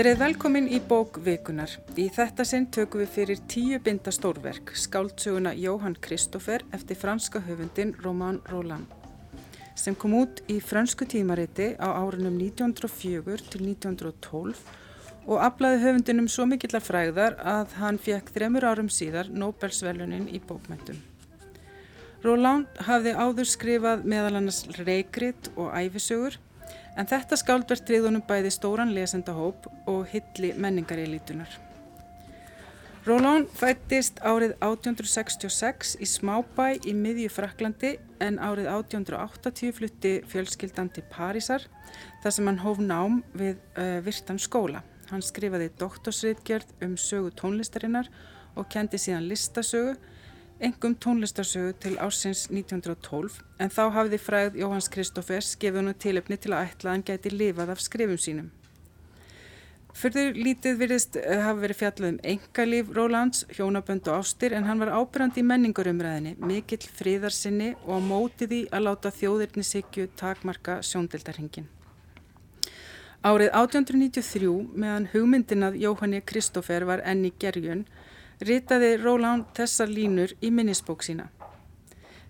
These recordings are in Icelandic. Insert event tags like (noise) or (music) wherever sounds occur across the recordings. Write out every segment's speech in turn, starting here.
Verið velkomin í bók vikunar. Í þetta sinn tökum við fyrir tíu binda stórverk, skáldsöguna Jóhann Kristófer eftir franska höfundin Roman Roland, sem kom út í fransku tímariti á árunum 1904 til 1912 og aflaði höfundinum svo mikillar fræðar að hann fekk þremur árum síðar Nobelsvelunin í bókmæntum. Roland hafði áður skrifað meðal annars reikrit og æfisögur En þetta skáldverð triðunum bæði stóran lesendahóp og hilli menningarílítunar. Roland fættist árið 1866 í Smábæ í miðju Fraklandi en árið 1880 flutti fjölskyldan til Parísar þar sem hann hóf nám við uh, Virtan skóla. Hann skrifaði doktorsriðgjörð um sögu tónlistarinnar og kendi síðan listasögu engum tónlistarsögu til ásins 1912 en þá hafði fræð Jóhanns Kristófers gefið hennu tilöfni til að ætla að hann gæti lifað af skrifum sínum. Fyrður lítið virðist eh, hafa verið fjallað um engalíf Rólands, hjónabönd og ástir en hann var ábyrgandi í menningarumræðinni, mikill fríðarsinni og á mótiði að láta þjóðirnisikju takmarka sjóndildarhingin. Árið 1893 meðan hugmyndin að Jóhanni Kristófer var enni gerjun ritaði Róland þessar línur í minnisbók sína.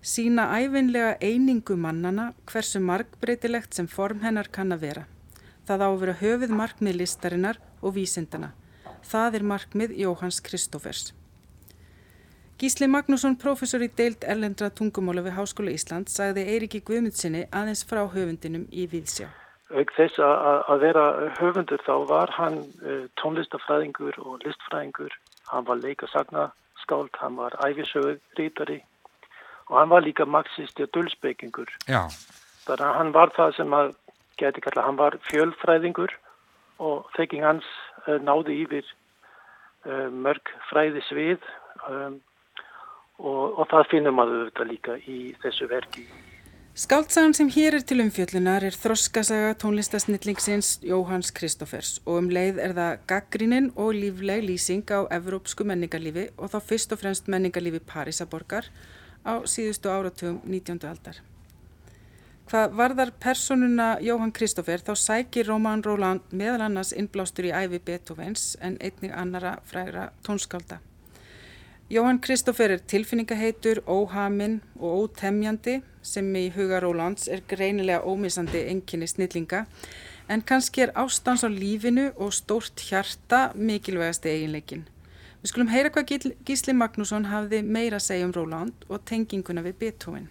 Sína æfinlega einingu mannana hversu markbreytilegt sem form hennar kann að vera. Það á að vera höfuð markmið listarinnar og vísindana. Það er markmið Jóhanns Kristófers. Gísli Magnússon, professor í deild erlendra tungumála við Háskóla Ísland, sagði Eiriki Guðmundsinni aðeins frá höfundinum í Víðsjá. Auk þess að vera höfundur þá var hann uh, tónlistafræðingur og listfræðingur hann var leikasagnarskáld, hann var æfisögurítari og hann var líka marxisti og dölsbyggingur. Þannig að hann var það sem að geti kalla, hann var fjölfræðingur og þekking hans uh, náði yfir uh, mörg fræði svið um, og, og það finnum maður þetta líka í þessu verki. Skáltsagan sem hér er til umfjöllunar er þroskasaga tónlistasnillingsins Jóhanns Kristófers og um leið er það gaggrinin og lífleg lýsing á evrópsku menningarlífi og þá fyrst og fremst menningarlífi Parísaborgar á síðustu áratugum 19. aldar. Hvað varðar personuna Jóhann Kristófer þá sækir Róman Róland meðal annars innblástur í æfi Beethovens en einnig annara frægra tónskálda. Jóhann Kristófer er tilfinningaheitur, óhaminn og ótemjandi sem í huga Rólands er greinilega ómisandi enginni snillinga en kannski er ástans á lífinu og stórt hjarta mikilvægast eiginleikin. Við skulum heyra hvað Gísli Magnússon hafði meira að segja um Róland og tenginguna við Beethoven.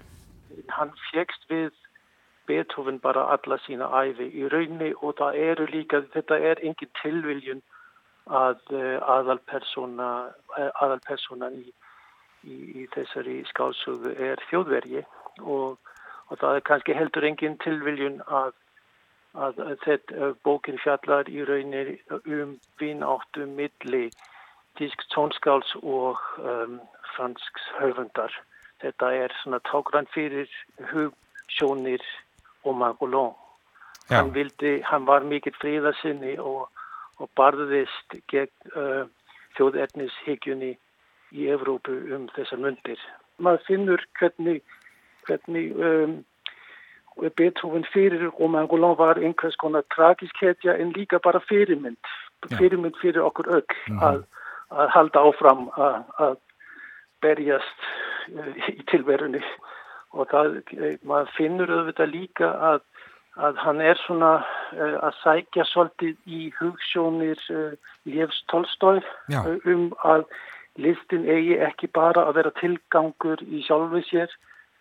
Hann fjekst við Beethoven bara alla sína æfi í raunni og það eru líka, þetta er engin tilviljun að eh, aðalpersona aðalpersonan í, í, í þessari skálsögu er þjóðvergi og, og það er kannski heldur engin tilviljun að, að, að þetta bókin fjallar í raunir um vináttu milli tísk tónskáls og um, fransks höfundar. Þetta er svona tákran fyrir hugsjónir og Magolón. Hann, vildi, hann var mikill fríðarsinni og, og barðist gegn uh, þjóðetnishyggjunni í Evrópu um þessar myndir. Maður finnur hvernig hvernig um, Beethoven fyrir Romain Roland var einhvers konar tragisk hetja en líka bara fyrirmynd ja. fyrirmynd fyrir okkur öll mm -hmm. að, að halda áfram að, að berjast uh, í tilverunni og það, uh, maður finnur auðvitað líka að, að hann er svona að sækja svolítið í hugssjónir Lévs Tolstói um að listin eigi ekki bara að vera tilgangur í sjálfu sér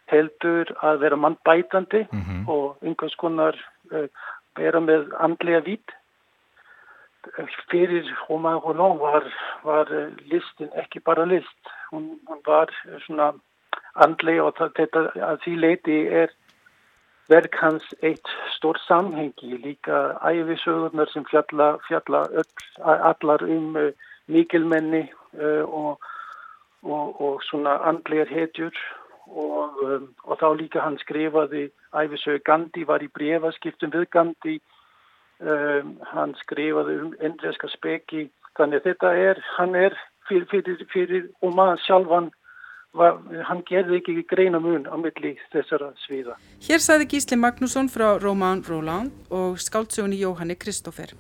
heldur að vera mannbætandi mm -hmm. og einhvers konar uh, vera með andlega vít. Fyrir Romain Roland var, var listin ekki bara list, hún, hún var svona andlega og þetta að því leiti er verk hans eitt stór samhengi, líka æfisögurnar sem fjalla, fjalla öll, allar um uh, mikilmenni uh, og, og, og svona andlegar hetjur og, um, og þá líka hann skrifaði æfisögu Gandhi var í brefaskiptum við Gandhi um, hann skrifaði um endreska speki þannig þetta er, hann er fyrir, fyrir, fyrir og maður sjálfan Var, hann gerði ekki greina mun á milli þessara sviða. Hér saði Gísli Magnússon frá Róman Róland og skáltsögunni Jóhanni Kristófer.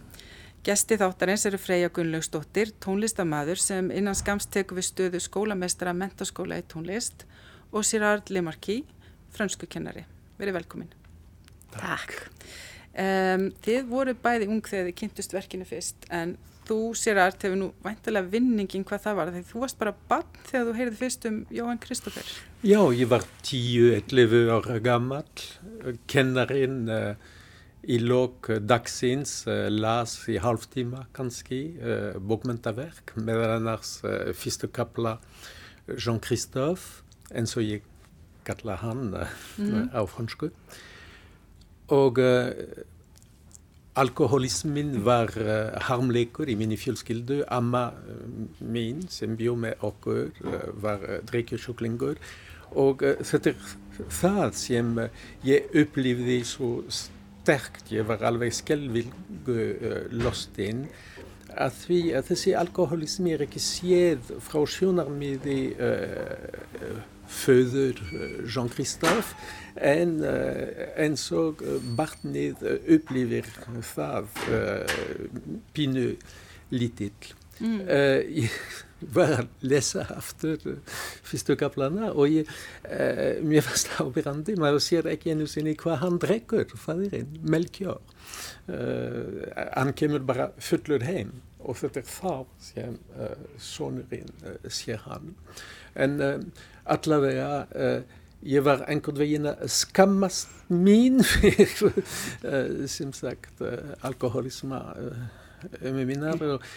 Gesti þáttarins eru Freyja Gunnlaugsdóttir, tónlistamæður sem innan skamst teku við stöðu skólamestara mentaskóla í tónlist og Sirard Lemarki, frönskukennari. Verið velkomin. Takk. Um, þið voru bæði ung þegar þið kynntust verkinu fyrst en þú Sirard hefur nú væntilega vinningin hvað það var þegar þú varst bara bann þegar þú heyrði fyrst um Jóhann Kristófer. Já, ég var 10-11 ára gammal, kennarinn uh, í lok dagsins uh, las í halvtíma kannski uh, bókmyndaverk meðan annars uh, fyrstu kapla Jean-Christophe eins og ég kalla hann mm. á fransku og alkoholismin var harmleikur í minni fjölskyldu. Amma mín sem bjó með okkur var drikkjusjúklingur og þetta er það sem ég upplifði svo sterkt, ég var alveg skelvilgu uh, lostinn að því að þessi alkoholismi er ekki séð frá sjónarmiði uh, föður Jean-Christophe en eins og barnið upplifir það pínu lítill. Mm. Ég (laughs) var að lesa aftur fyrstu kaplana og ég, uh, mér var slábyrrandi, maður sér ekki einu sinni hvað hann drekkur, fadurinn, Melchior. Uh, hann kemur bara fullur heim og þetta er þá sem uh, sonurinn sér hann. En allavega, ég var einhvern veginn að skammast mín (laughs) fyrir, sem sagt, alkoholisma með mínar og,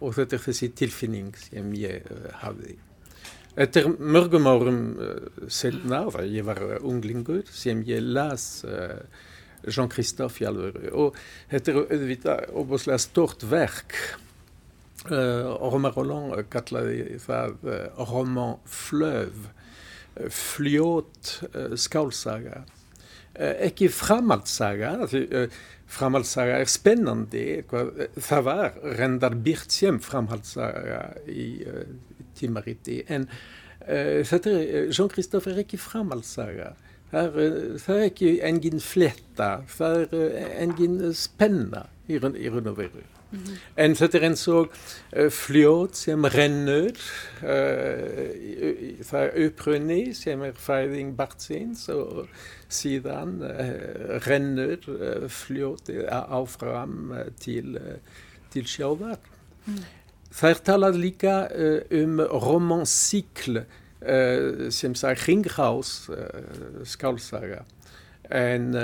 og þetta er þessi tilfinning sem ég hafði. Eftir mörgum árum setna, ég var unglingur, sem ég las Jean-Christophe í alvöru og þetta er auðvitað óbúslega stort verk. Romain Roland kallaði það roman flöv, fljót skálsaga. Ekki framhaldssaga, framhaldssaga er spennandi. Það var reyndar Birtsjem framhaldssaga í uh, tímariti. En uh, þetta er, Jean-Christophe er ekki framhaldssaga. Það er, það er ekki engin fletta, það er engin spenna í raun og veru. Mm -hmm. En þetta er eins og uh, fljót sem rennur, uh, það er upprunni sem er fæðing bartsins og síðan uh, rennur fljót áfram til, til sjávar. Mm. Það er talað líka um romansíkl sem sagði Ringhaus skálsaga. En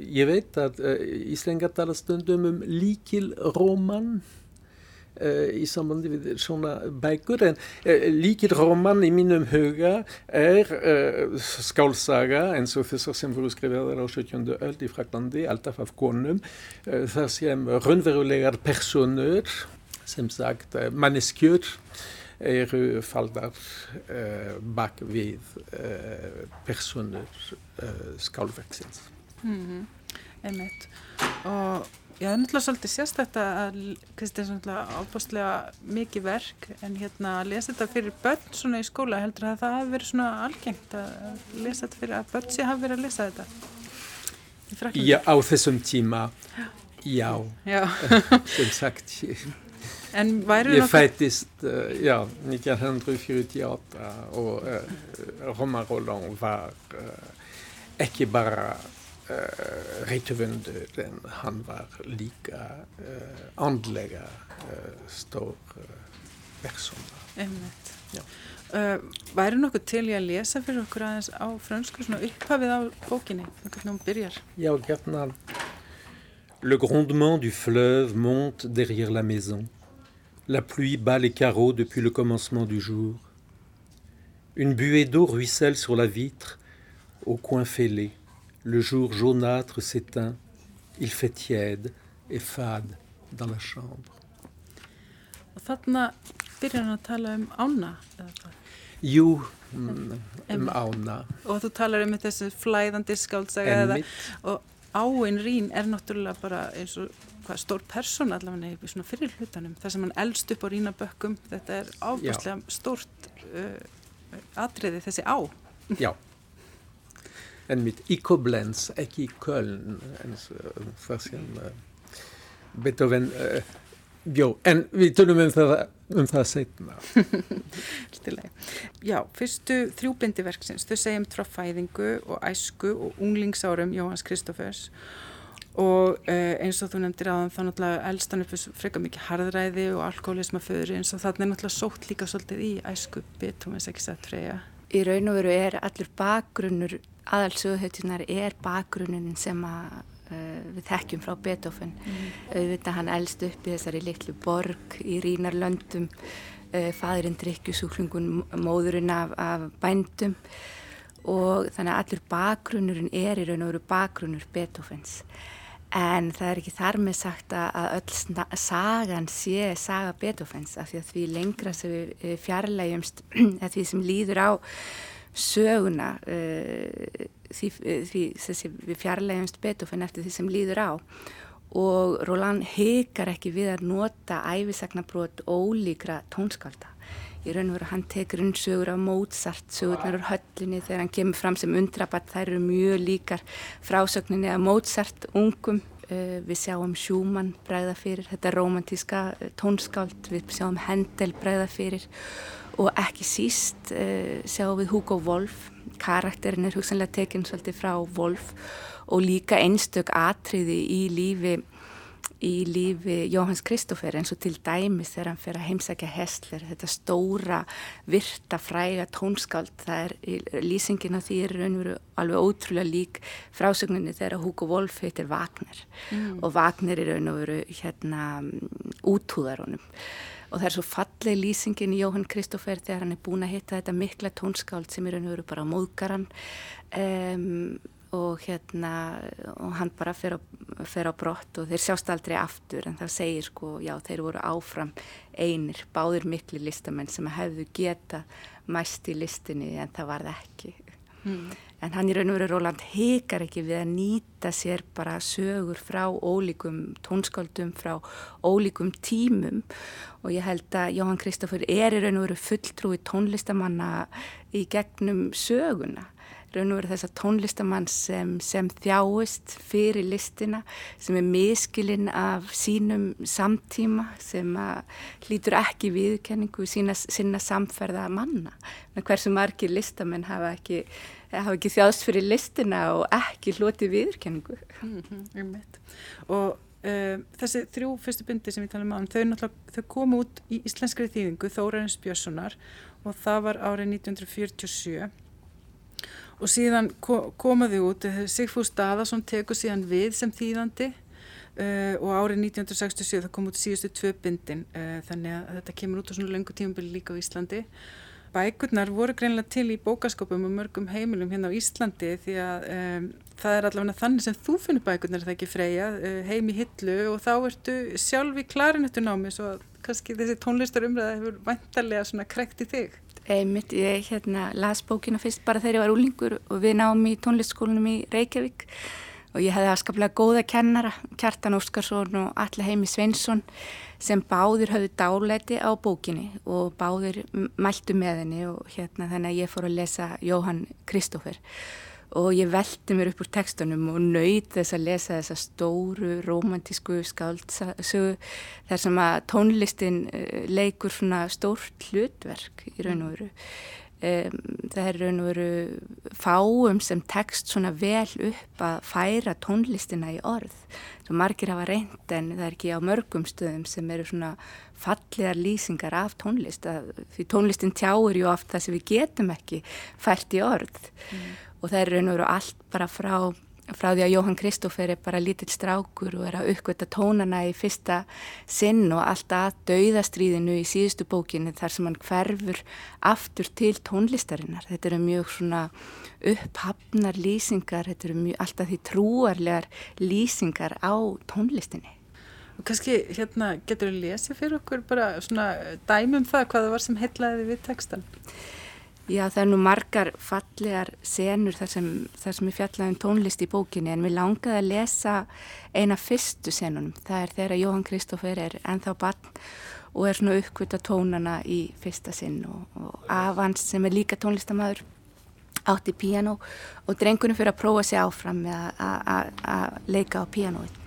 ég veit að uh, Íslengar tala stundum um líkilróman uh, í sambandi við svona bækur en uh, líkilróman í mínum huga er skálsaga eins og þessar sem voru skrifaðar á 17. öld í Fraklandi, alltaf af konum þar sem raunverulegar personur sem sagt manneskjur eru faldar bak við personur skálverksins. Mm -hmm. Einmitt. Og já, það er náttúrulega svolítið sérstætt að þetta er svona ábústlega mikið verk en hérna að lesa þetta fyrir börn svona í skóla heldur að það hafi verið svona algengt að lesa þetta fyrir að börn sé hafi verið að lesa þetta. Já, á þessum tíma, já, já. sem sagt, ég fættist, uh, já, 1948 og uh, Romain Roland var uh, ekki bara rithöfundur en hann var líka andlega stór persóna. Einmitt. Væri nokkuð til ég að lesa fyrir okkur aðeins á frönsku, svona upphafið á bókinni, hvernig hún byrjar? Já, gætna. Le grondement du fleuve monte derrière la maison. La pluie bat les carreaux depuis le commencement du jour. Une buée d'eau ruisselle sur la vitre, au coin fêlé. Le jour jaunâtre s'éteint, il fait tiède et fade dans la chambre. Og þarna byrjar hann að tala um ána? Jú, um, um ána. Og þú talar um þessu flæðandi skáltsaga eða, og áinn rín er náttúrulega bara eins og hvað stór persón allavega í svona fyrir hlutanum, það sem hann eldst upp á rínabökkum, þetta er ábúrslega stórt uh, atriði þessi á. Já. En mit i Koblenz, ekki í Köln, en það sem Beethoven uh, bjó, en við tölum um það, um það setna. (laughs) Já, fyrstu þrjúbindi verksins, þau segjum frá fæðingu og æsku og unglingsárum Jóhanns Kristófers og uh, eins og þú nefndir aðan þá náttúrulega elstan upp frekar mikið harðræði og alkoholisma fyrir eins og þannig er náttúrulega sótt líka svolítið í æsku Beethovens ekki sett freyja. Í raun og veru er allur bakgrunnur aðalsöguhautunar er bakgrunnin sem að uh, við þekkjum frá Beethoven. Mm. auðvitað hann elst upp í þessari litlu borg í Rínarlöndum uh, fadurinn drikkjusúklingun móðurinn af, af bændum. Og þannig að allur bakgrunnurinn er í raun og veru bakgrunnur Beethovens en það er ekki þar með sagt að öll sagan sé saga Beethovens af því að því lengra sem við fjarlægjumst (clears throat) eða því sem líður á söguna uh, því, því þessi, við fjarlægjumst Beethoven eftir því sem líður á. Og Roland heikar ekki við að nota æfisagnabrót ólíkra tónskálda í raun og veru hann tekur inn sögur af Mozart sögurnar úr höllinni þegar hann kemur fram sem undrabatt þær eru mjög líkar frásögninni af Mozart ungum. Uh, við sjáum Schumann bregða fyrir þetta romantíska tónskáld. Við sjáum Handel bregða fyrir. Og ekki síst uh, sjáum við Hugo Wolf. Karakterin er hugsanlega tekinn svolítið frá Wolf. Og líka einstök atriði í lífi í lífi Jóhanns Kristófer eins og til dæmis þegar hann fer að heimsækja Hessler, þetta stóra virta, fræga tónskáld. Það er lýsingin af því er alveg ótrúlega lík frásögninni þegar Hugo Wolf heitir Wagner. Mm. og Wagner er raun og veru hérna útúðar honum. Og það er svo fallið lýsingin í Jóhann Kristófer þegar hann er búin að hitta þetta mikla tónskáld sem er raun og veru bara móðgaran um, og hérna og hann bara fer á, fer á brott og þeir sjást aldrei aftur en það segir sko já þeir voru áfram einir, báðir miklu listamenn sem hefðu geta mæst í listinni en það varð ekki. Mm. en hann í raun og veru Róland hekar ekki við að nýta sér bara sögur frá ólíkum tónskáldum, frá ólíkum tímum. Og ég held að Jóhann Kristófur er í raun og veru fulltrúi tónlistamanna í gegnum söguna raun og veru þessa tónlistamann sem, sem þjáist fyrir listina, sem er miskilinn af sínum samtíma, sem hlýtur ekki viðkenningu sína, sína samferða manna. Hversu margir listamenn hafa ekki, hafa ekki þjást fyrir listina og ekki hloti viðkenningu. Mm -hmm, og uh, þessi þrjú fyrstu byndi sem við talum um, þau, þau komu út í íslenskri þýðingu Þórarins Björnssonar og það var árið 1947 og síðan komaði út. Eh, Sigfús Daðarsson tekur síðan við sem þýðandi uh, og árið 1967 það kom út síðustu tvö bindin. Uh, þannig að þetta kemur út á svona lengu tímabili líka á Íslandi. Bækurnar voru greinlega til í bókaskopum og mörgum heimilum hérna á Íslandi því að um, það er allavega þannig sem þú finnur bækurnar það ekki freyja? Uh, heim í hillu og þá ertu sjálf í klarinettu námi svo kannski þessi tónlistar umræða hefur vantarlega svona krekt í þig Einmitt, ég hérna, las bókina fyrst bara þegar ég var úlingur og við náum í tónlistskólanum í Reykjavík og ég hefði aðskaplega góða kennara, Kjartan Óskarsson og Alli Heimi Sveinsson sem báðir höfðu dálæti á bókinni og báðir mæltu með henni og hérna þannig að ég fór að lesa Jóhann Kristófer og ég veldi mér upp úr tekstunum og nöyð þess að lesa þessa stóru romantísku skáldsögu þar sem að tónlistin eh, leikur svona stórt hlutverk í raun og veru. Um, það er raun og veru fáum sem tekst svona vel upp að færa tónlistina í orð. Svo margir hafa reynd en það er ekki á mörgum stöðum sem eru svona fallegar lýsingar af tónlist því tónlistin tjáur ju oft það sem við getum ekki fært í orð. Mm og það er raun og veru allt bara frá, frá því að Jóhann Kristófer er bara lítill strákur og er að uppgötta tónana í fyrsta sinn og alltaf að dauðastríðinu í síðustu bókinu þar sem hann hverfur aftur til tónlistarinnar. Þetta eru mjög svona upphafnar lýsingar, þetta eru mjög alltaf því trúarlegar lýsingar á tónlistinni. Og kannski hérna getur við lesið fyrir okkur bara svona dæmum það hvaða var sem heitlaði við textan? Já, það er nú margar fallegar senur þar sem, þar sem ég fjallaði um tónlist í bókinni en mér langaði að lesa eina fyrstu senunum. Það er þegar Jóhann Kristófer er ennþá barn og er svona uppkvita tónana í fyrsta sinn og, og Avans sem er líka tónlistamæður átti piano og drengunum fyrir að prófa sig áfram með að leika á pianoið.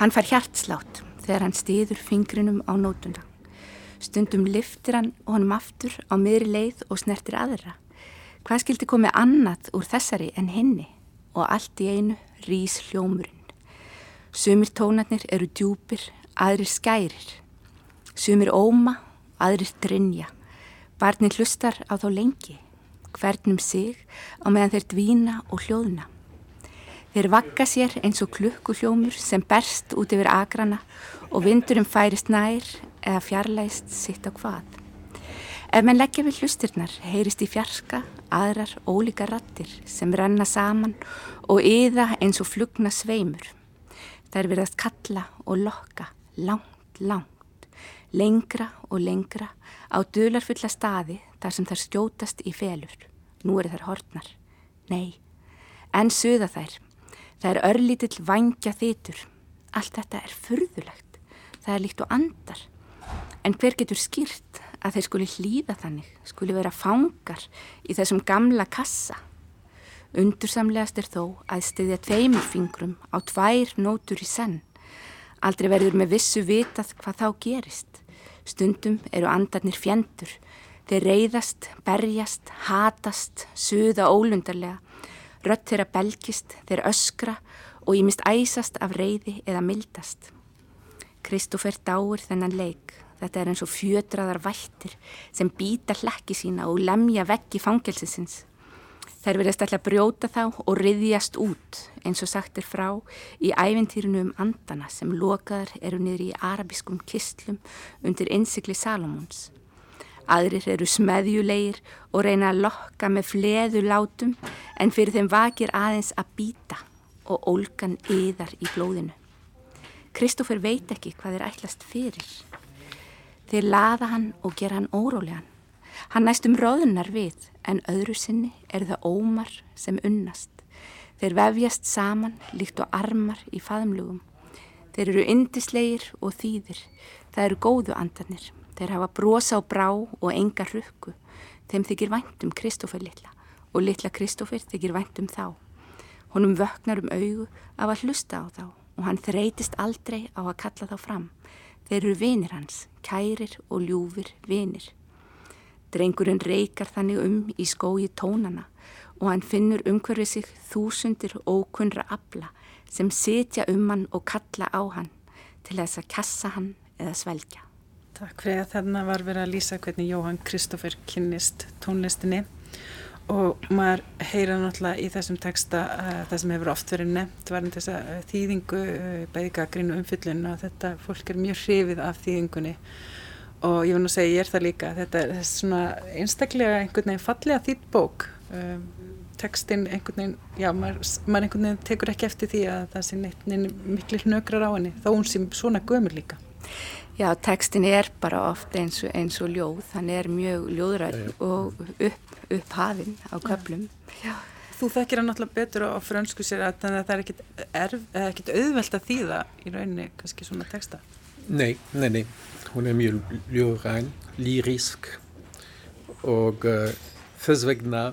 Hann fær hjartslátt þegar hann stiður fingrinum á nótuna. Stundum liftir hann honum aftur á miðri leið og snertir aðra. Hvað skildi komið annað úr þessari en henni og allt í einu rís hljómurinn. Sumir tónarnir eru djúpir, aðrir skærir. Sumir óma, aðrir drinja. Barnin hlustar á þá lengi, hvernum sig á meðan þeir dvína og hljóðna. Þeir vakka sér eins og klukkuhljómur sem berst út yfir agrana og vindurum færist nær eða fjarlæst sitt á hvað. Ef menn leggja við hlustirnar heyrist í fjarska aðrar ólíka rattir sem renna saman og yða eins og flugna sveimur. Þær verðast kalla og lokka langt, langt, lengra og lengra á dularfulla staði þar sem þær skjótast í felur. Nú eru þær hortnar. Nei, en suða þær. Það er örlítill vangja þýtur. Allt þetta er furðulegt. Það er líkt og andar. En hver getur skýrt að þeir skuli hlýða þannig, skuli vera fangar í þessum gamla kassa? Undursamlegast er þó að stiðja tveimur fingrum á tvær nótur í senn. Aldrei verður með vissu vitað hvað þá gerist. Stundum eru andarnir fjendur. Þeir reyðast, berjast, hatast, suða ólundarlega. Rött þeirra belgist, þeir öskra og ímist æsast af reyði eða mildast. Kristófer dáur þennan leik. Þetta er eins og fjödraðar vættir sem býta hlekki sína og lemja veggi fangelsisins. Þær verðast alltaf brjóta þá og riðjast út eins og sagt er frá í æventýrinu um andana sem lokaðar eru niður í arabiskum kistlum undir innsikli Salomons. Aðrir eru smeðjulegir og reyna að lokka með fleðu látum en fyrir þeim vakir aðeins að býta og ólgan yðar í blóðinu. Kristófer veit ekki hvað er ætlast fyrir. Þeir laða hann og gera hann órólegan. Hann næstum róðunar við en öðru sinni eru það ómar sem unnast. Þeir vefjast saman líkt og armar í faðumlugum. Þeir eru indislegir og þýðir. Það eru góðu andanir. Þeir hafa brosa á brá og enga rukku. Þeim þykir væntum Kristófer litla og litla Kristófer þykir væntum þá. Honum vöknar um augu af að hlusta á þá og hann þreytist aldrei á að kalla þá fram. Þeir eru vinir hans, kærir og ljúfir vinir. Drengurinn reykar þannig um í skói tónana og hann finnur umhverfið sig þúsundir ókunra abla sem setja um hann og kalla á hann til þess að kassa hann eða svelgja. Takk fyrir að þarna var verið að lýsa hvernig Jóhann Kristófer kynnist tónlistinni og maður heyra náttúrulega í þessum texta uh, það sem hefur oft verið nefnt varðin þess að uh, þýðingu uh, bæðigagrínu umfyllun og þetta fólk er mjög hrifið af þýðingunni. Og ég vun að segja ég er það líka þetta er svona einstaklega einhvern veginn fallega þýtt bók. Um, textin einhvern veginn já maður, maður einhvern veginn tekur ekki eftir því að það sé neitt miklu hnökrar á henni þó hún sé svona gömur líka Já, textin er bara oft eins og, eins og ljóð, hann er mjög ljóðræð og upp, upp hafinn á köplum. Já. Þú þekkir hann náttúrulega betur á frönsku sér að það er ekkit auðvelt að þýða í rauninni kannski svona texta. Nei, nei, nei, hún er mjög ljóðræn, lýrísk og uh, þess vegna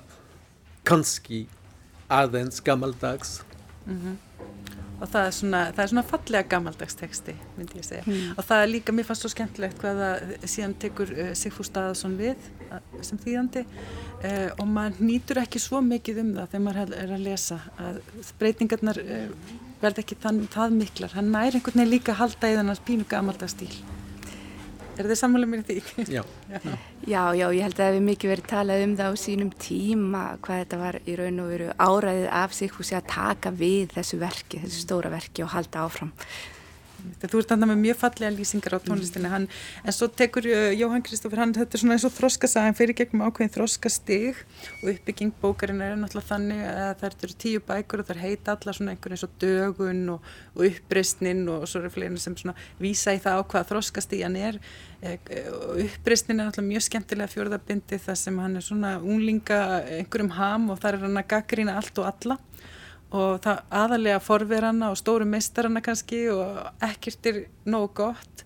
kannski aðeins gammaldags. Mm -hmm og það er svona, það er svona fallega gammaldagsteksti myndi ég segja mm. og það er líka, mér fannst svo skemmtilegt hvað það síðan tekur uh, Sigfúr Staðarsson við uh, sem þýðandi uh, og maður nýtur ekki svo mikið um það þegar maður er að lesa að breytingarnar uh, verð ekki þann, það miklar, hann nær einhvern veginn líka að halda í þennan pínu gammaldagstíl Er þið sammála mér í því? Já. (laughs) já. Já, já, ég held að það hefur mikið verið talað um það á sínum tíma hvað þetta var í raun og veru áræðið af sig húsi að taka við þessu verki, þessu stóra verki og halda áfram. Þú ert þannig með mjög fallega lýsingar á tónlistinni. Hann, en svo tekur uh, Jóhann Kristófur hann, þetta er svona eins og þroskasaga hann fyrir gegnum ákveðin þroskastig og uppbygging bókarinn er náttúrulega þannig að það eru tíu bækur og það heita alla svona einhvern eins og dögun og, og uppristnin og svo eru fleiri sem svona vísa í það á hvað þroskastig hann er. Og uppristnin er náttúrulega mjög skemmtilega fjörðabindi þar sem hann er svona unglinga einhverjum ham og þar er hann að gaggrýna allt og alla og það aðalega forverana og stóru meistarana kannski og ekkert er nógu gott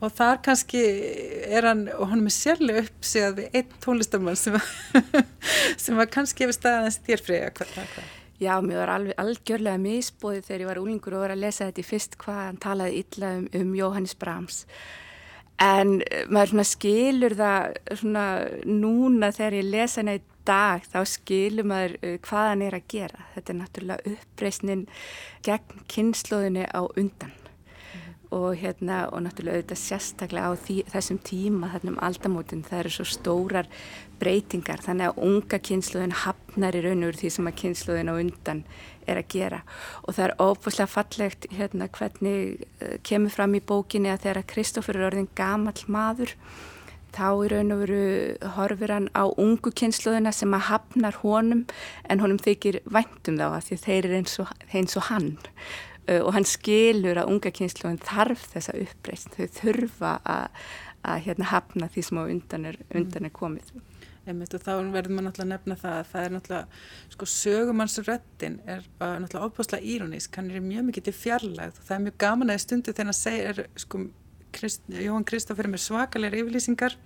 og þar kannski er hann og hann er sérlega uppsegað við einn tónlistamann sem, (laughs) sem var kannski yfir staðans þér freyja hvað það er Já, mér var alveg algjörlega misbóðið þegar ég var úlingur og var að lesa þetta í fyrst hvað hann talaði illa um, um Jóhannes Brahms. En eh, maður skilur það núna þegar ég lesa henni dag þá skilur maður eh, hvað hann er að gera. Þetta er náttúrulega uppreysnin gegn kynnslóðinni á undan. Og hérna og náttúrulega auðvitað sérstaklega á því, þessum tíma þarna um aldamótin það eru svo stórar breytingar. Þannig að unga kynsluðin hafnar í raun úr því sem að kynsluðin á undan er að gera. Og það er óbúslega fallegt hérna hvernig uh, kemur fram í bókinni að þegar Kristófur er orðin gamal maður þá í raun og veru horfir hann á ungu kynsluðina sem að hafnar honum en honum þykir væntum þá að því þeir eru eins eins og hann. Og hann skilur að unga kynsluðin þarf þessa uppreist, þau þurfa að, að hérna hafna því sem á undan er, undan er komið. Einmitt, þá verður maður náttúrulega að nefna það að það er náttúrulega, sko, sögumannsröttin er náttúrulega óbúslega írónísk, hann er mjög mikið til fjarlægð og það er mjög gaman að stundu þegar hann segir, sko, Krist, Jóhann Kristófer með svakalega yfirlýsingar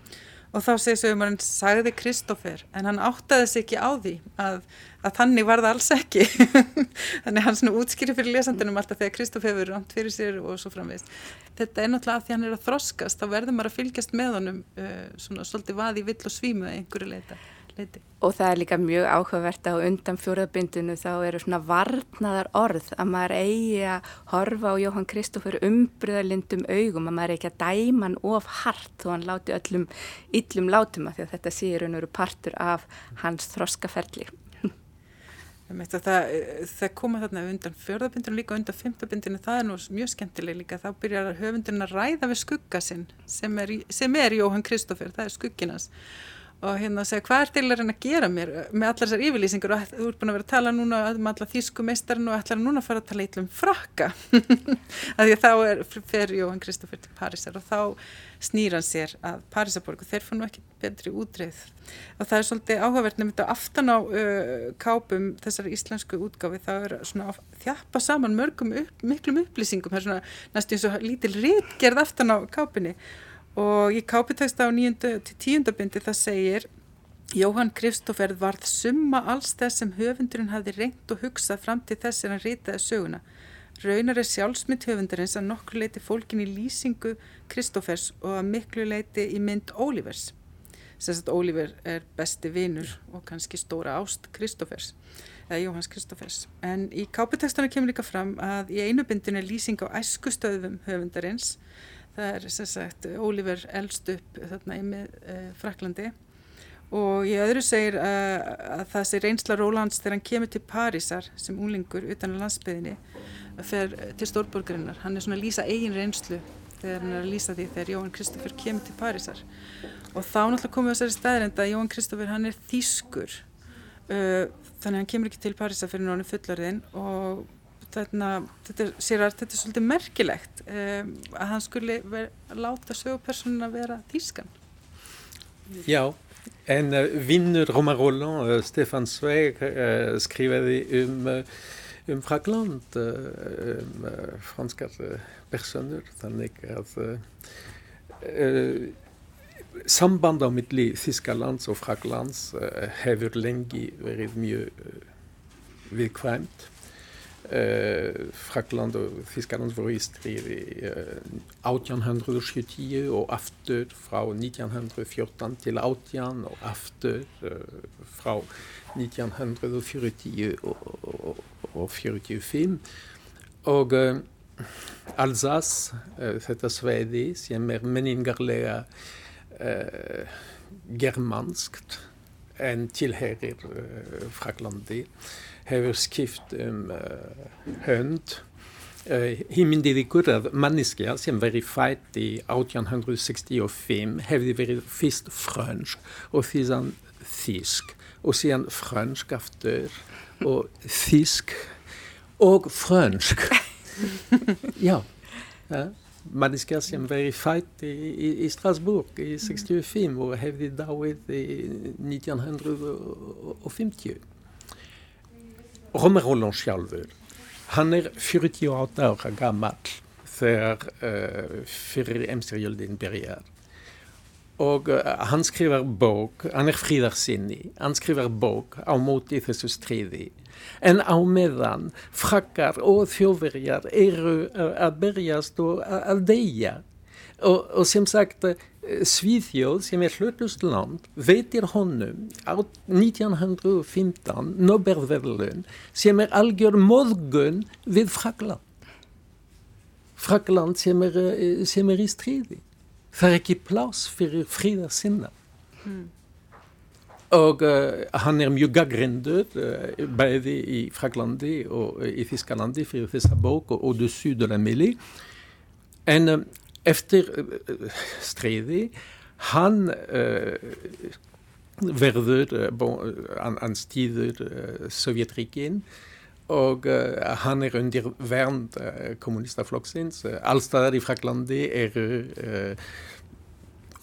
og þá segir sögumann, sagði Kristófer, en hann áttaði sig ekki á því að, að þannig var það alls ekki. (laughs) þannig hann svona útskýri fyrir lesandunum alltaf þegar Kristófer hefur rámt fyrir sér og svo framvist. Þetta er náttúrulega að því hann er að þroskast, þá verður maður að fylgjast með honum uh, svona svolítið vaði vill og svímu eða einhverju leita leiti. Og það er líka mjög áhugavert að undan fjóraðbindinu þá eru svona varnaðar orð að maður eigi að horfa á Jóhann Kristófur umbriðalindum augum að maður ekki að dæma hann of hart þó hann láti öllum yllum látum að því að þetta séur hann eru partur af hans þroskaferli. Það, það koma þarna undan fjörðabindinu líka undan fymtabindinu, það er nú mjög skemmtileg líka, þá byrjar höfundurinn að ræða við skugga sinn sem er, sem er Jóhann Kristófur, það er skugginas og hérna að segja hvað er til að reyna að gera mér með allar þessar yfirlýsingur og þú ert búin að vera að tala núna um allar þýsku meistarinn og ætlar núna að fara að tala eitthvað um frakka. (laughs) Að því að þá er, fer Jóhann Kristófur til Parísar og þá snýr hann sér að Parísaborgu þeir fann nú ekki betri útreið. Og það er svolítið áhugavert nefndið aftan á uh, kápum þessar íslensku útgáfi þá er svona að þjappa saman mörgum upp, miklum upplýsingum. Það er svona næstu eins og lítil rítgerð aftan á kápinni og í kápiteksta á nýjöndu til tíundabindi það segir Jóhann Kristófer varð summa alls þess sem höfundurinn hafði reynt og hugsað fram til þess en hann rýtaði söguna. Raunar er sjálfsmynd höfundurins að nokkru leiti fólkin í lýsingu Kristófers og að miklu leiti í mynd Ólívers. Sess að Ólífer er besti vinur og kannski stóra ást Kristófers, eða Jóhanns Kristófers. En í kápitekstana kemur líka fram að í einu bindinu er lýsing á æskustöðum höfundarins það er sem sagt Ólífer elst upp þarna í með e, Fraklandi og í öðru segir að, að það sé reynsla Rólands þegar hann kemur til Parísar sem úlingur utan á landsbyðinni að fer til stórborgarinnar. Hann er svona að lýsa eigin reynslu þegar hann er að lýsa því þegar Jóhann Kristófur kemur til Parísar. Og þá náttúrulega komum við þessari staðrenda að Jóhann Kristófur hann er þýskur. Uh, þannig að hann kemur ekki til Parísar fyrir nánu fullarðin og Þarna, þetta, er, sér, þetta er svolítið merkilegt um, að hann skuli ver, láta sögupersonuna vera þýskan. Já, en uh, vinnur Romain Roland, uh, Stefan Zweig, uh, skrifaði um, um Frakland, um franskar personer, þannig að samband á milli Þískalands og Fraklands hefur lengi verið mjög viðkvæmt. Uh, Frakland og Þískaland voru í stríð í uh, 1870 og aftur frá 1914 til 18 og aftur uh, frá 1940 og, og, og 45 og Alsace, þetta sveiði sem er menningarlega germanskt en tilherir Fraklandi hefur skipt um uh, hönd. Uh, Hímyndið ykkur að manneskja sem verið fætt í 1865 hefði verið fyrst frönsk og síðan þísk og síðan frönsk aftur og þísk og frönsk. (laughs) Já, ja. Manneskja sem verið fætt í, í, í Strasbourg í 65 og hefði dáið í 1950. Romer Roland sjálfur, hann er 48 ára gammal þegar uh, fyrir emstyrjöldin byrjar. Og uh, hann skrifar bók, hann er fríðarsinni, hann skrifar bók á móti þessu stríði En á meðan frakkar og þjóðverjar eru að berjast og að deyja. Og, og sem sagt, Svíþjóð sem er hlutustland veitir honum á 1915 Nobelverðlun sem er algjör móðgun við Frakland. Frakland sem er, sem er í stríði. Það er ekki plás fyrir fríðarsinna. Mm. Og uh, han er mye gründet, uh, både i Frankrland og uh, i Fiskerland, for å fiske bok, og, og syd av Mili. En, eh, efter stredet han verdet bon, Han anstidet Sovjetriken. Og han er under vern av kommunistflokken. Uh, Alle steder i Frankrland er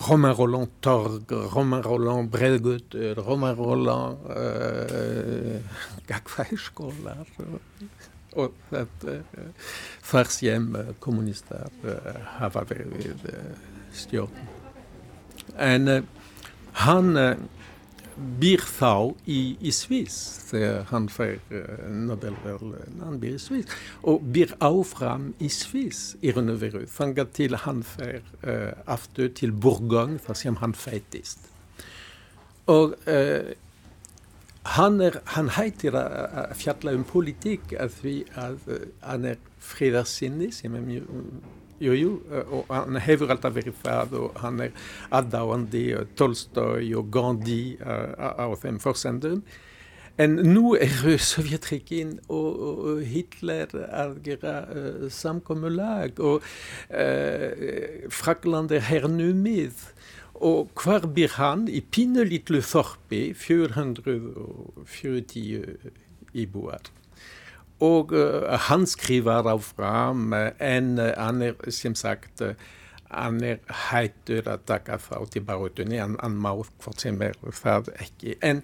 Romain Roland Torg, Romain Roland Bredgötur, Romain Roland uh, gagfæskólar og þetta þar sem kommunistar uh, hafa verið við stjórn. En hann býr þá í, í Sviss þegar hann fær uh, Nobelverðlun, hann býr í Sviss og býr áfram í Sviss í raun og veru, þangar til hann fær uh, aftur til Bourgogne þar sem hann fættist. Og uh, hann, er, hann hættir að fjalla um politík að því að hann er friðarsinni sem er mjög Jú, jú, og hann hefur alltaf verið það og hann er aðdáandi Tolstoy og Gandhi á, á þeim forsendum. En nú eru Sovjetrikin og, og Hitler að gera uh, samkommulag og uh, Frakland er hernumið. Og hvar byr hann? I pinelitlu þorpi, 440 íbúar. Og uh, han skriver áfram en uh, hann er sem sagt uh, hann er hættur að taka þátt í baróttunni, hann, hann má hvort sem er það ekki. En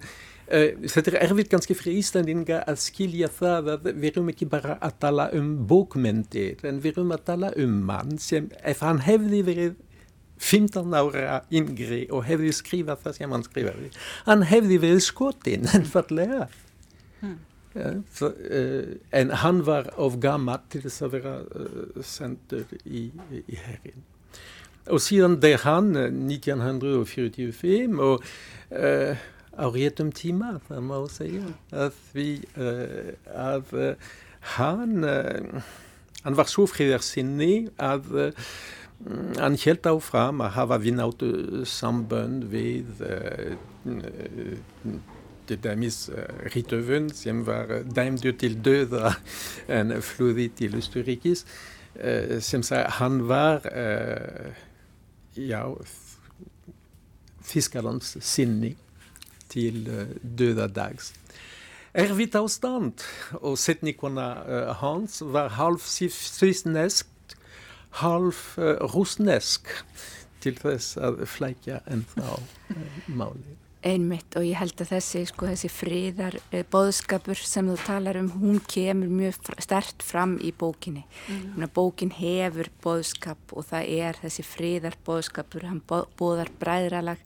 þetta er erfitt ganske fyrir Íslandinga að skilja það að við erum ekki bara að tala um bókmyndir, en við erum að tala um mann sem, ef hann hefði verið 15 ára yngri og hefði skrifað það sem hann skrifaði, hann hefði verið skotin einfallega. (laughs) Hmm. Ja, for, uh, en han var of gammel til å være uh, sendur i, i herren. Og siden det er han, 1945, og uh, Aurietum Tima, får man må si, at vi at han, han var så fridersinnig at han helt av fram å ha vunnet samband ved til dæmis Rittøven, som var dømd til død av en flodit til Østerrikes, som sa han var ja, fiskerens sinne til døde dags. Ervitt avstand, og setnikerne hans var halv svissnesk, halv russnesk, til þess að flækja ennþá málið. Einmitt og ég held að þessi, sko, þessi friðar eh, boðskapur sem þú talar um, hún kemur mjög stert fram í bókinni. Mm. Bókin hefur boðskap og það er þessi friðar boðskapur, hann boðar bræðralag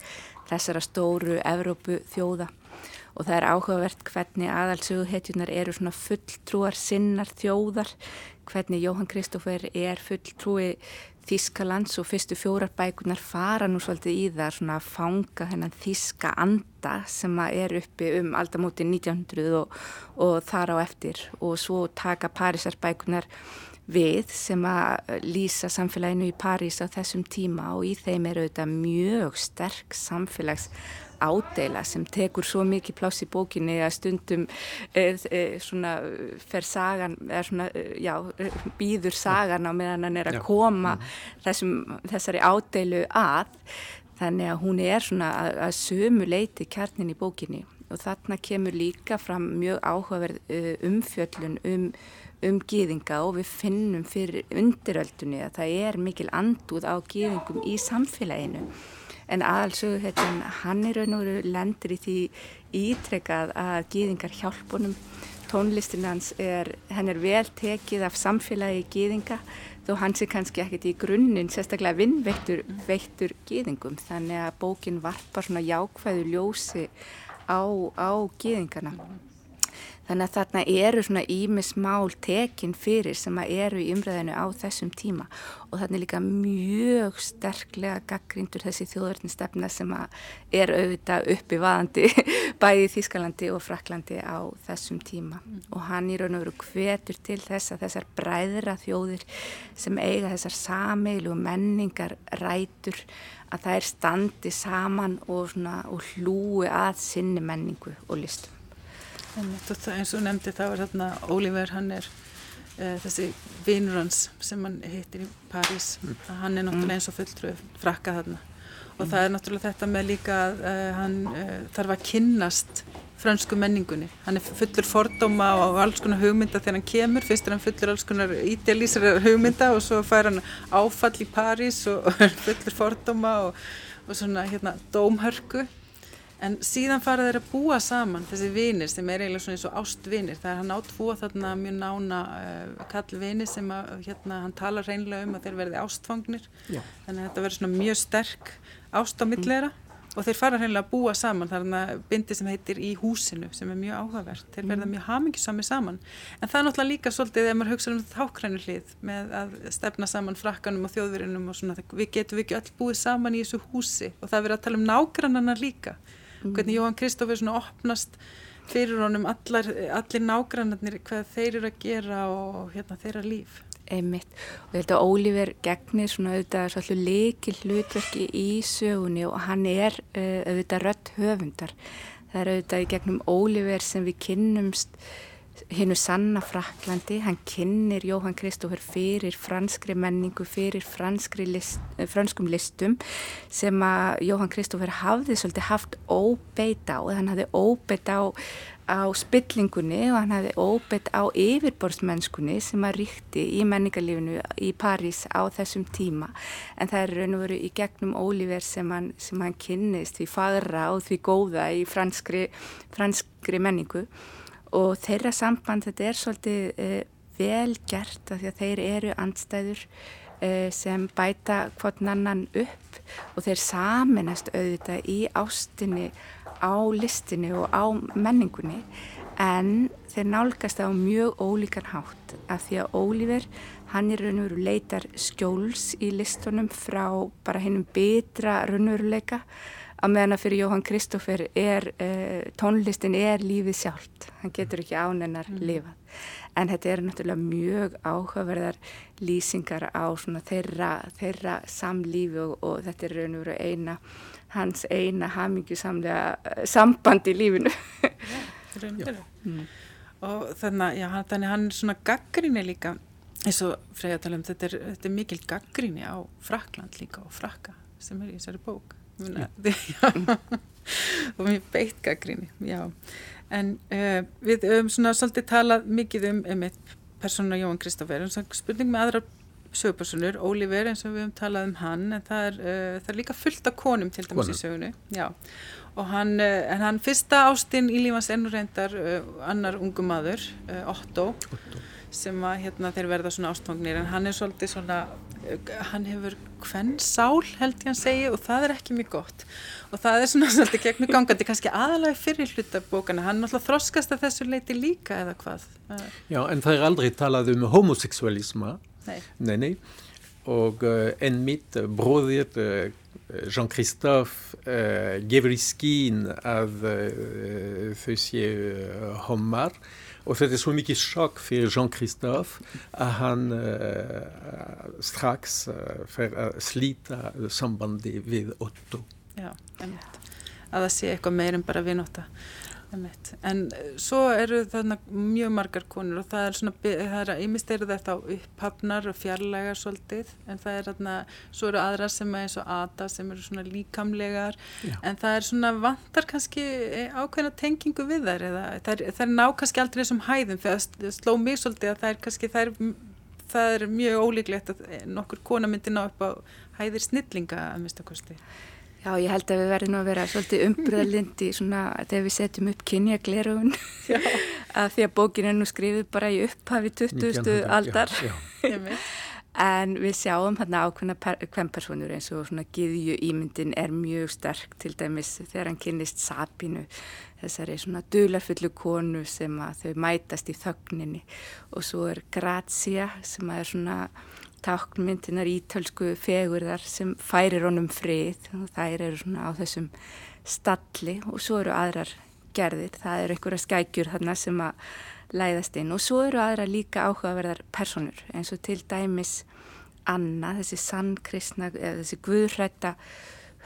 þessara stóru Evrópu þjóða og það er áhugavert hvernig aðalsöguhetjunar eru svona fulltrúar sinnar þjóðar, hvernig Jóhann Kristófer er fulltrúi Þískalands og fyrstu fjórar bækunar fara nú svolítið í það svona að fanga þennan þíska anda sem er uppi um aldamóti 1900 og, og þar á eftir. Og svo taka Parísar bækunar við sem að lýsa samfélaginu í París á þessum tíma og í þeim eru þetta mjög sterk samfélags ádeila sem tekur svo mikið pláss í bókinni að stundum e, e, svona fer sagan, eða svona, eh, já, býður sagan á meðan hann er að koma mm. þessum, þessari ádeilu að. Þannig að hún er svona að, að sömu leiti kjarnin í bókinni. Og þarna kemur líka fram mjög áhugaverð umfjöllun um um gýðinga og við finnum fyrir undiröldunni að það er mikil andúð á gýðingum í samfélaginu en aðalsögu þetta hann er raun og veru lendur í því ítrekað að gýðingar hjálpunum tónlistin hans er, henn er vel tekið af samfélagi gýðinga þó hans er kannski ekkert í grunninn sérstaklega vinnveittur veittur gýðingum þannig að bókin varpar svona jákvæðu ljósi á, á gýðingana Þannig að þarna eru svona ímismál tekin fyrir sem að eru í umræðinu á þessum tíma og er líka mjög sterklega gaggrindur þessi þjóðverðnistefna sem að er auðvitað uppi vaðandi (laughs) bæði Þískalandi og Fraklandi á þessum tíma mm. og hann í raun og veru hvetur til þess að þessar bræðra þjóðir sem eiga þessar sameilu menningar rætur að það er standi saman og, og hlúi að sinni menningu og listum. Eins og nefndi það var hérna Oliver, hann er uh, þessi vinnur hans sem hann hittir í París, mm. hann er náttúrulega eins og fulltrúið frakka þarna. Og mm. það er náttúrulega þetta með líka að uh, hann uh, þarf að kynnast fransku menningunni, hann er fullur fordóma og alls konar hugmynda þegar hann kemur. Fyrst er hann fullur alls konar ídjalísar hugmynda og svo fær hann áfall í París og, og (laughs) fullur fordóma og, og svona hérna dómhörku En síðan fara þeir að búa saman, þessi vinir sem er eiginlega svona eins og ástvinir. Það er hann átfúa þarna mjög nána uh, kallvinir sem að, hérna, hann talar reynlega um að þeir verði ástfangnir. Já. Þannig að þetta verður svona mjög sterk ást á millera mm. og þeir fara reynlega að búa saman. Það er hann bindi sem heitir Í húsinu sem er mjög áhugavert. Þeir verða mm. mjög hamingisami saman. En það er náttúrulega líka svolítið þegar maður hugsa um þetta hákrænu hlið með að stefna saman frakkanum og þjóðverðinum og svona. Við getum við ekki öll búið saman í þessu húsi og það verður að tala um nágrannana líka mm. hvernig Jóhann Kristófur svona opnast fyrir honum allar, allir nágrannarnir hvað þeir eru að gera og hérna þeirra líf Einmitt. og ég held að Ólífer gegnir svona auðvitað svolítið leikil hlutverki í sögunni og hann er uh, auðvitað rött höfundar það er auðvitað í gegnum Ólífer sem við kynnumst hinnu sanna Fraklandi, hann kynir Jóhann Kristófur fyrir franskri menningu, fyrir list, eh, franskum listum sem að Jóhann Kristófur hafði svolítið haft óbeit á, hann hafði óbeit á, á spillingunni og hann hafði óbeit á yfirborðsmennskunni sem að ríkti í menningarlífinu í París á þessum tíma. En það er raun og veru í gegnum Ólífer sem hann, sem hann kynnist því fagra og því góða í franskri, franskri menningu og þeirra samband þetta er svolítið uh, vel gert af því að þeir eru andstæður uh, sem bæta hvort annan upp. Og þeir saminast auðvitað í ástinni á listinni og á menningunni. En þeir nálgast á mjög ólíkan hátt af því að Ólífer hann er raun og veru leitar skjóls í listunum frá bara hennum betra raun og veru leika að meðan að fyrir Jóhann Kristófer er uh, tónlistin er lífið sjálft hann getur ekki ánennar mm. lifað en þetta eru náttúrulega mjög áhugaverðar lýsingar á þeirra, þeirra samlífi og, og þetta er raun og veru eina hans eina hamingju samlega uh, samband í lífinu Já, mm. og þannig, já, þannig hann er svona gaggrinni líka eins og Freyja tala um þetta er, þetta er mikil gaggrinni á Frakland líka og Frakka sem er í þessari bók (laughs) og mér beitt gaggríni já. en uh, við höfum svona svolítið talað mikið um, um persónu Jóhann Kristófer spurning með aðra sögpersonur, Ólífer eins og við höfum talað um hann en það er, uh, það er líka fullt af konum til dæmis Kona. í sögunu já. og hann, uh, hann fyrsta ástinn í lífans ennur reyndar annar ungu maður, Otto, Otto sem að hérna, þeir verða svona ástfangnir en hann er svolítið svona hann hefur hvern sál held ég að segja og það er ekki mjög gott. Og það er svona (laughs) svolítið gegnum gangandi kannski aðalega fyrir hlutabókana hann alltaf þroskast að þessu leiti líka eða hvað? Já en það er aldrei talað um homoseksualisma Nei, nei, nei. og uh, en mitt bróðir uh, Jean-Christophe uh, gefur í skín að þau séu homar Og þetta er svo mikið sjokk fyrir Jean-Christophe að hann uh, strax uh, fer að slíta sambandi við Otto. Já, einmitt. Að það sé eitthvað meir en bara viðnóta. En eh, svo eru þarna mjög margar konur og það er svona, það er ymist eru þetta á upphafnar og fjarlægar svolítið en það er þarna, svo eru aðra sem er eins og Ada sem eru svona líkamlegar Já. en það er svona vantar kannski eh, ákveðna tengingu við þær eða það er, er ná kannski aldrei þessum hæðum þegar það sló mig svolítið að það er kannski það er, það er mjög ólíklegt að eh, nokkur kona myndi ná upp á hæðir snillinga að mista kosti. Já, ég held að við verðum að vera svolítið umbröðlindi svona þegar við setjum upp kynjaglerugun að (laughs) því að bókin er nú skrifið bara í upphafi 20. aldar. En við sjáum hérna ákveðna kvempersonur eins og svona giðju ímyndin er mjög sterk til dæmis þegar hann kynist Sabínu, þessari svona dularfullu konu sem að þau mætast í þögninni. Og svo er Grazia sem er svona táknmyndinar ítölsku fegurðar sem færir honum frið. Og þær eru svona á þessum stalli. Og svo eru aðrar gerðir, það eru einhverja skækjur þarna sem að læðast inn. Og svo eru aðra líka áhugaverðar personur eins og til dæmis Anna, þessi sannkristna eða þessi guðrætta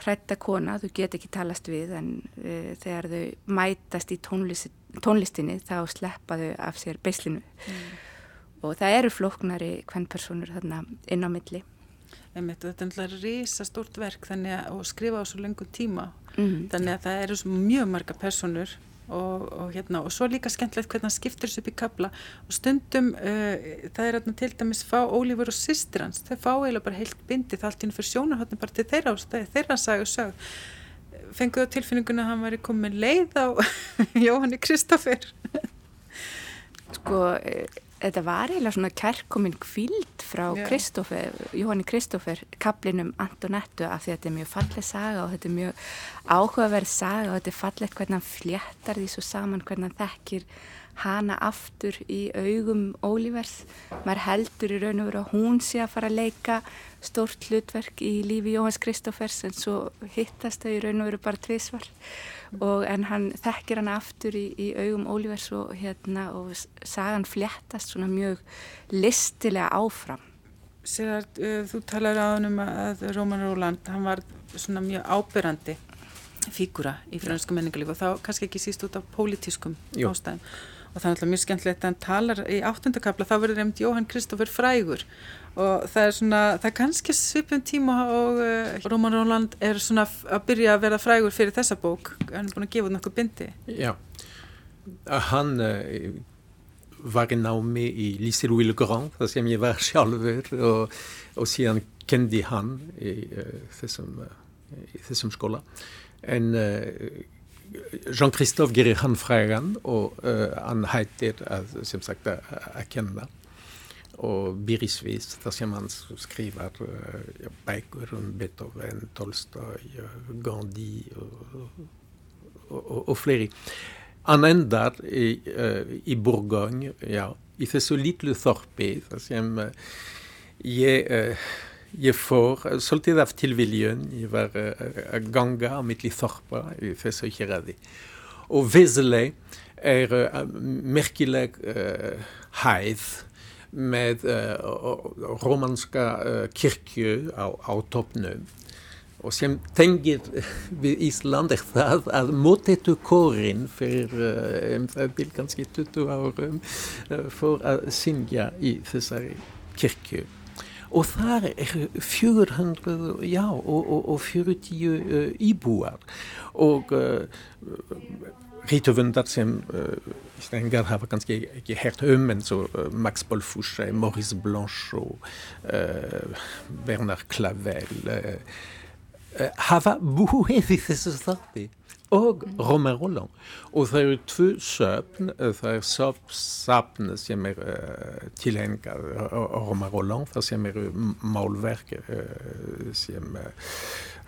hrætta kona, þú get ekki talast við en uh, þegar þau mætast í tónlist, tónlistinni þá sleppa þau af sér beislinu. Mm. Og það eru flóknari hvern personur þarna inn á milli. Einmitt, Þetta er náttúrulega risa stort verk að skrifa á svo lengur tíma. Mm. þannig að það eru mjög marga personur og, og, hérna, og svo líka skemmtilegt hvernig hann skiptur þessu upp í kabla og stundum uh, það er til dæmis fá Ólífur og sýstir hans þau fá eiginlega bara heilt bindið allt inn fyrir sjónarhóttinu bara til þeirra ástæði þeirra sagu sög fenguðu tilfinninguna að hann væri komið leið á (laughs) Jóhanni Kristófer. Sko þetta var eiginlega svona kærkominn kvild frá Kristófer, Jóhanni Kristófer kaplinum Antonettu af því að þetta er mjög fallið saga og þetta er mjög áhugaverð saga og þetta er fallið hvernig hann fléttar því svo saman hvernig hann þekkir hana aftur í augum Ólívers maður heldur í raun og veru að hún sé að fara að leika stórt hlutverk í lífi Jóhanns Kristófers en svo hittast þau í raun og veru bara tvísvar og en hann þekkir hann aftur í, í augum Ólívers og hérna og sagan fléttast svona mjög listilega áfram. Að uh, þú talar á hann um að Róman Róland, hann var svona mjög ábyrrandi fígura í fransku menningarlíf og þá kannski ekki síst út af pólitískum Jú. ástæðum og það er alltaf mjög skemmtilegt að hann talar í áttundakabla, þá verður nefnd Jóhann Kristófur Frægur. Og það er svona, það er kannski svipum tíma og uh, Róman Róland er svona að byrja að vera frægur fyrir þessa bók, hann er búin að gefa nokkuð bindi. Já, hann uh, var í námi í Lycée Louis le Grand, það sem ég var sjálfur og, og síðan kendi hann í, uh, þessum, þessum skóla. En Jean-Christophe Gerihan Freyren, og eh, uh, han heter uh, som sagt Akenda. Og birisvis dersom han skriver uh, bøker om Beethoven, Tolstoy, eh, Gandhi og, og, og, og flere. Han ender i, eh, i Bourgogne, ja. I Fessolitluthorpi, som jeg ég, ég fór svolítið af tilviljun, ég var að ganga á milli þorpa í þessu héræði. Og Vesele er merkileg hæð með uh, romanska uh, kirkju á, á toppnum og sem tengir (laughs) við Ísland er það að mótetu kórin fyrir um það byrj kannski 20 árum for að syngja í þessari kirkju og þar er 400 já og, og, og 40 íbúar. Og rithöfundar sem Íslendingar hafa kannski ekki hert um en svo uh, Max Bolfouche, Maurice Blanchot, uh, Bernard Clavel uh, hafa búið í þessu þarfi og Romain Roland og það eru tvö söpn það er söpn sem er uh, tilhengar Romain Roland það sem eru málverk uh, sem uh,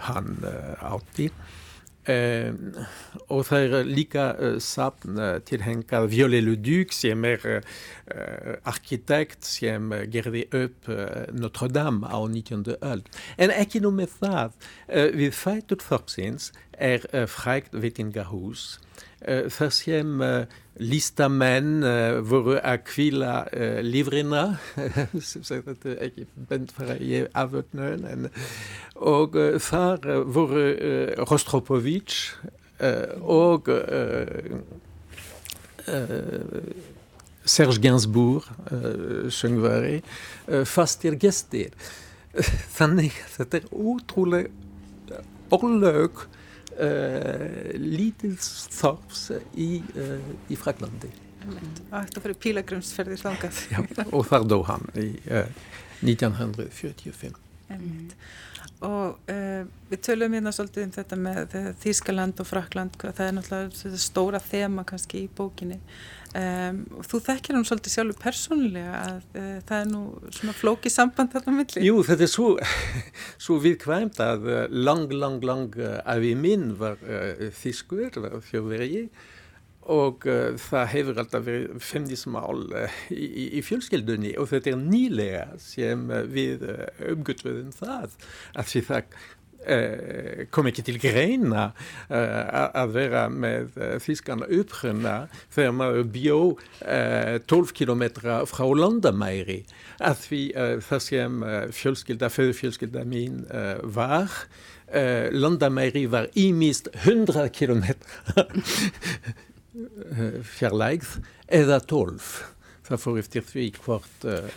hann átti. Eh, og það er líka uh, sapn uh, tilhengar Violet Le Duc sem er uh, arkitekt som gerði upp Notre-Dame á 19. öld. En ekki nú með það, við fætur þoksins er frækt veitingahús þar sem listamenn voru að kvíla lífrina sem (laughs) sagt þetta ekki bent fara í afvötnun og þar voru Rostropovich og Serge Gainsbourg söngvari fastir gestir þannig að þetta er ótrúlega orðlög uh, lítið þorfs í, uh, í Fraklandi. Þetta fyrir pílagrumsferðir þangað. Já, og þar dó hann í uh, 1945. einmitt. Og uh, við tölum hérna svolítið um þetta með Þískaland og Frakland, það er náttúrulega stóra þema kannski í bókinni. Um, og þú þekkir hann svolítið sjálfur persónulega að uh, það er nú svona flóki samband þarna milli. Jú, þetta er svo, (laughs) svo viðkvæmt að uh, lang, lang, lang afi minn var þískur, var þjóðverið og uh, það hefur alltaf verið femnismál uh, í, í fjölskeldunni og þetta er nýlega sem uh, við umgötuðum það að því það kom ekki til greina að vera með þískan uppruna þegar maður bjó 12 kilometra frá landamæri að því það sem fjölskylda, föðufjölskylda mín var landamæri var í mist 100 kilometra (laughs) fjarlægð eða tólf. Það fór eftir því hvort uh,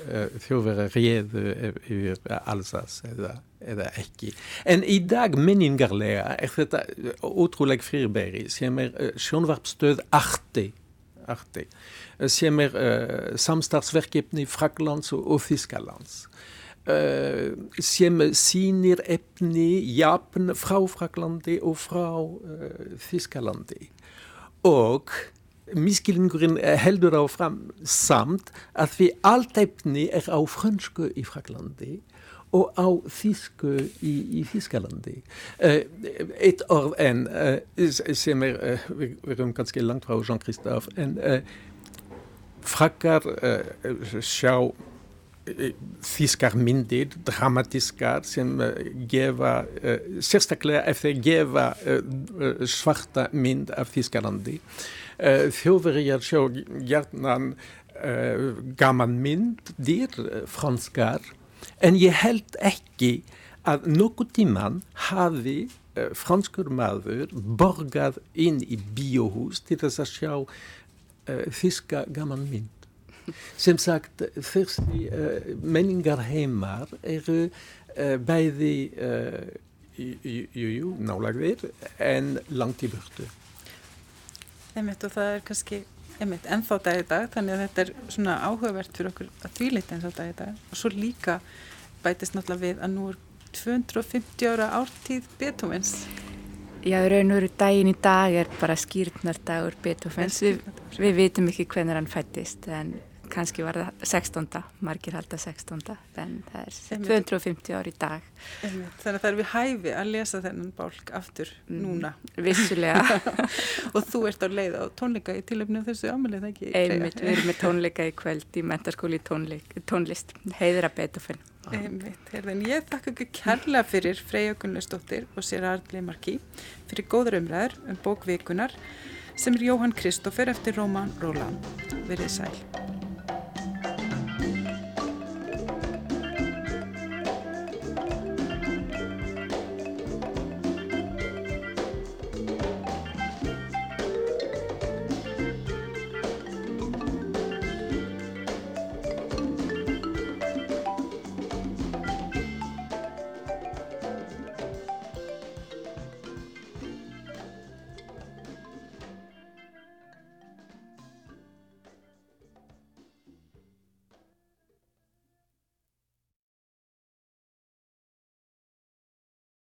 þjóðverðar réðu yfir Alsas eða, eða ekki. En í dag menningarlega er þetta ótrúlega fyrirbæri sem er uh, sjónvarpstöð arti, arti sem er uh, samstarfsverkefni Fraklands og, og Þískalands. Uh, sem sýnir efni Japan frá Fraklandi og frá uh, Þískalandi og miskilningurinn heldur áfram samt að við allt efni er á fransku í Fraklandi og á þísku í, í Þískalandi. Uh, eitt orð enn uh, sem er, uh, við, við erum ganske langt frá Jean-Christophe, en frakkar sjá þískar myndir, dramatiskar sem gefa, sérstaklega eftir gefa svarta mynd af Þískalandi. Þjóðverjar sjá hjarnan gaman myndir, franskar, en ég held ekki að nokkuð tíman hafi franskur maður borgað inn í bíóhús til þess að sjá þíska gaman mynd sem sagt fyrsti uh, menningarheimar eru uh, bæði uh, jú, jú, nálagðir en langt í burtu. Einmitt og það er kannski einmitt ennþá dag í dag þannig að þetta er svona áhugavert fyrir okkur að þvíleita ennþá dag í dag og svo líka bætist náttúrulega við að nú er 250 ára ártíð Beethovens. Já, raun og veru daginn í dag er bara skýrnardagur Beethovens. Við, við vitum ekki hvernig hann fættist en kannski var það 16. margir halda 16. en það er 250 ár í dag Þannig að það er við hæfi að lesa þennan bálk aftur mm, núna Vissulega (laughs) Og þú ert á leið á tónleika í tilöfnu þessu ámælið, ekki? Einmitt, við erum með tónleika í kveld í mentarskóli tónlist heiðra Beethoven Einmitt, herðin, ég þakka ekki kærlega fyrir Freyja Gunnlaustóttir og sér Arli Marki fyrir góður umræður um bókvikunar sem er Jóhann Kristófer eftir Róman Róland. Verið sæl.